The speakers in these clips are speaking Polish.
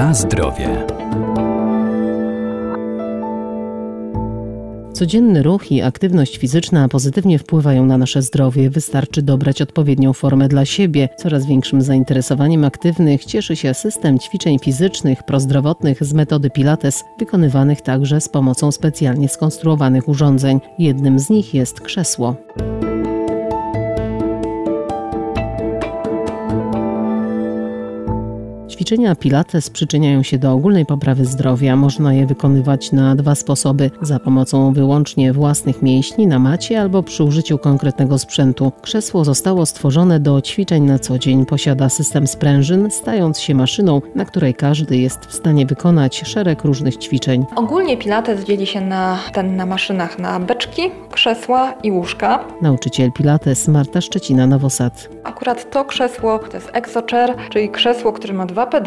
Na zdrowie. Codzienny ruch i aktywność fizyczna pozytywnie wpływają na nasze zdrowie. Wystarczy dobrać odpowiednią formę dla siebie. Coraz większym zainteresowaniem aktywnych cieszy się system ćwiczeń fizycznych prozdrowotnych z metody Pilates, wykonywanych także z pomocą specjalnie skonstruowanych urządzeń. Jednym z nich jest krzesło. Ćwiczenia Pilates przyczyniają się do ogólnej poprawy zdrowia. Można je wykonywać na dwa sposoby: za pomocą wyłącznie własnych mięśni na macie albo przy użyciu konkretnego sprzętu. Krzesło zostało stworzone do ćwiczeń na co dzień. Posiada system sprężyn, stając się maszyną, na której każdy jest w stanie wykonać szereg różnych ćwiczeń. Ogólnie Pilates dzieli się na ten na maszynach na beczki, krzesła i łóżka. Nauczyciel Pilates Marta Szczecina Nowosad. Akurat to krzesło to jest ExoChair, czyli krzesło, które ma dwa pedały.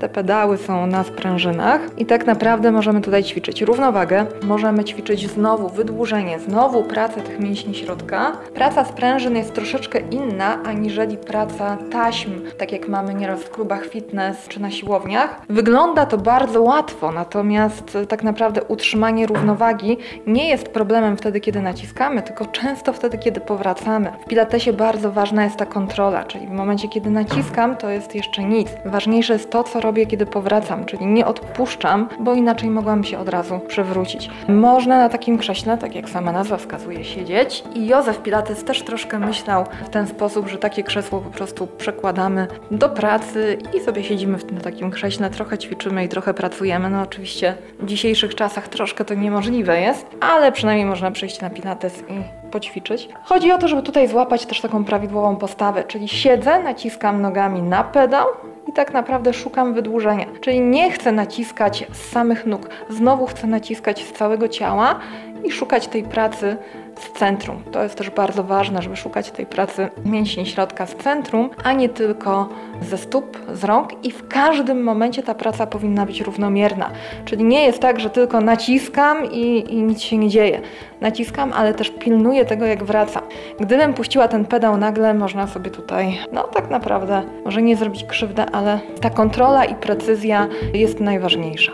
Te pedały są na sprężynach i tak naprawdę możemy tutaj ćwiczyć równowagę, możemy ćwiczyć znowu wydłużenie, znowu pracę tych mięśni środka. Praca sprężyn jest troszeczkę inna aniżeli praca taśm, tak jak mamy nieraz w klubach fitness czy na siłowniach. Wygląda to bardzo łatwo, natomiast tak naprawdę utrzymanie równowagi nie jest problemem wtedy, kiedy naciskamy, tylko często wtedy, kiedy powracamy. W pilatesie bardzo ważna jest ta kontrola, czyli w momencie, kiedy naciskam, to jest jeszcze nic. Ważniejsze Najważniejsze jest to, co robię, kiedy powracam, czyli nie odpuszczam, bo inaczej mogłam się od razu przewrócić. Można na takim krześle, tak jak sama nazwa wskazuje, siedzieć i Józef Pilates też troszkę myślał w ten sposób, że takie krzesło po prostu przekładamy do pracy i sobie siedzimy na takim krześle, trochę ćwiczymy i trochę pracujemy. No oczywiście w dzisiejszych czasach troszkę to niemożliwe jest, ale przynajmniej można przyjść na Pilates i poćwiczyć. Chodzi o to, żeby tutaj złapać też taką prawidłową postawę, czyli siedzę, naciskam nogami na pedał, i tak naprawdę szukam wydłużenia. Czyli nie chcę naciskać z samych nóg, znowu chcę naciskać z całego ciała i szukać tej pracy z centrum. To jest też bardzo ważne, żeby szukać tej pracy mięśni środka z centrum, a nie tylko ze stóp, z rąk i w każdym momencie ta praca powinna być równomierna. Czyli nie jest tak, że tylko naciskam i, i nic się nie dzieje. Naciskam, ale też pilnuję tego, jak wracam. Gdybym puściła ten pedał nagle, można sobie tutaj, no tak naprawdę, może nie zrobić krzywdę, ale ta kontrola i precyzja jest najważniejsza.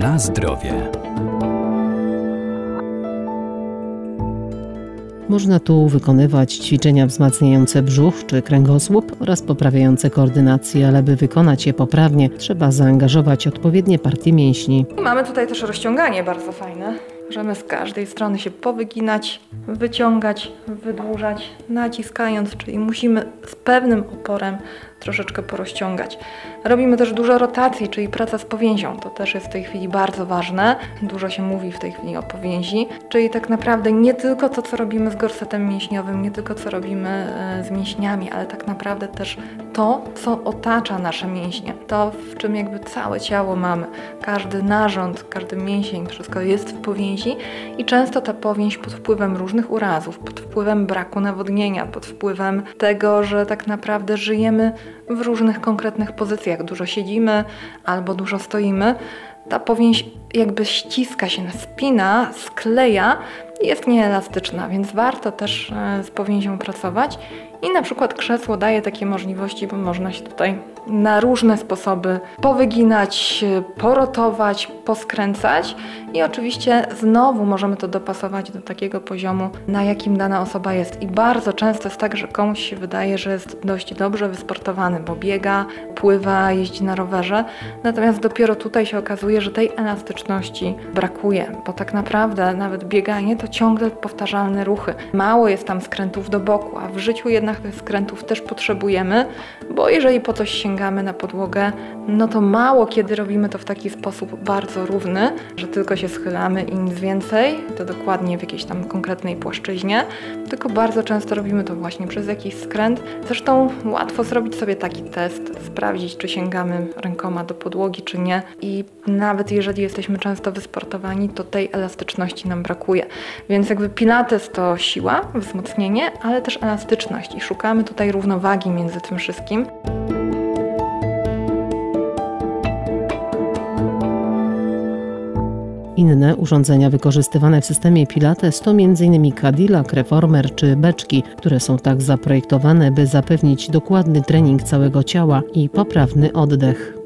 Na zdrowie. Można tu wykonywać ćwiczenia wzmacniające brzuch czy kręgosłup oraz poprawiające koordynację, ale by wykonać je poprawnie, trzeba zaangażować odpowiednie partie mięśni. Mamy tutaj też rozciąganie bardzo fajne. Możemy z każdej strony się powyginać, wyciągać, wydłużać, naciskając, czyli musimy z pewnym oporem troszeczkę porozciągać. Robimy też dużo rotacji, czyli praca z powięzią. To też jest w tej chwili bardzo ważne. Dużo się mówi w tej chwili o powięzi, czyli tak naprawdę nie tylko to, co robimy z gorsetem mięśniowym, nie tylko co robimy e, z mięśniami, ale tak naprawdę też to, co otacza nasze mięśnie. To, w czym jakby całe ciało mamy. Każdy narząd, każdy mięsień, wszystko jest w powięzi i często ta powięź pod wpływem różnych urazów, pod wpływem braku nawodnienia, pod wpływem tego, że tak naprawdę żyjemy w różnych konkretnych pozycjach. Dużo siedzimy albo dużo stoimy. Ta powięź jakby ściska się, spina, skleja i jest nieelastyczna, więc warto też e, z powięzią pracować. I na przykład krzesło daje takie możliwości, bo można się tutaj na różne sposoby powyginać, porotować, poskręcać i oczywiście znowu możemy to dopasować do takiego poziomu, na jakim dana osoba jest. I bardzo często jest tak, że komuś się wydaje, że jest dość dobrze wysportowany, bo biega, pływa, jeździ na rowerze, natomiast dopiero tutaj się okazuje, że tej elastyczności brakuje, bo tak naprawdę nawet bieganie to ciągle powtarzalne ruchy. Mało jest tam skrętów do boku, a w życiu jednak tych skrętów też potrzebujemy, bo jeżeli po coś sięgamy na podłogę, no to mało kiedy robimy to w taki sposób bardzo równy, że tylko się schylamy i nic więcej, to dokładnie w jakiejś tam konkretnej płaszczyźnie, tylko bardzo często robimy to właśnie przez jakiś skręt. Zresztą łatwo zrobić sobie taki test, sprawdzić, czy sięgamy rękoma do podłogi, czy nie. I nawet jeżeli jesteśmy często wysportowani, to tej elastyczności nam brakuje. Więc jakby pilates to siła, wzmocnienie, ale też elastyczność i szukamy tutaj równowagi między tym wszystkim. Inne urządzenia wykorzystywane w systemie Pilates to m.in. Cadillac, Reformer czy beczki, które są tak zaprojektowane, by zapewnić dokładny trening całego ciała i poprawny oddech.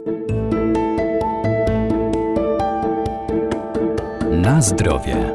Na zdrowie.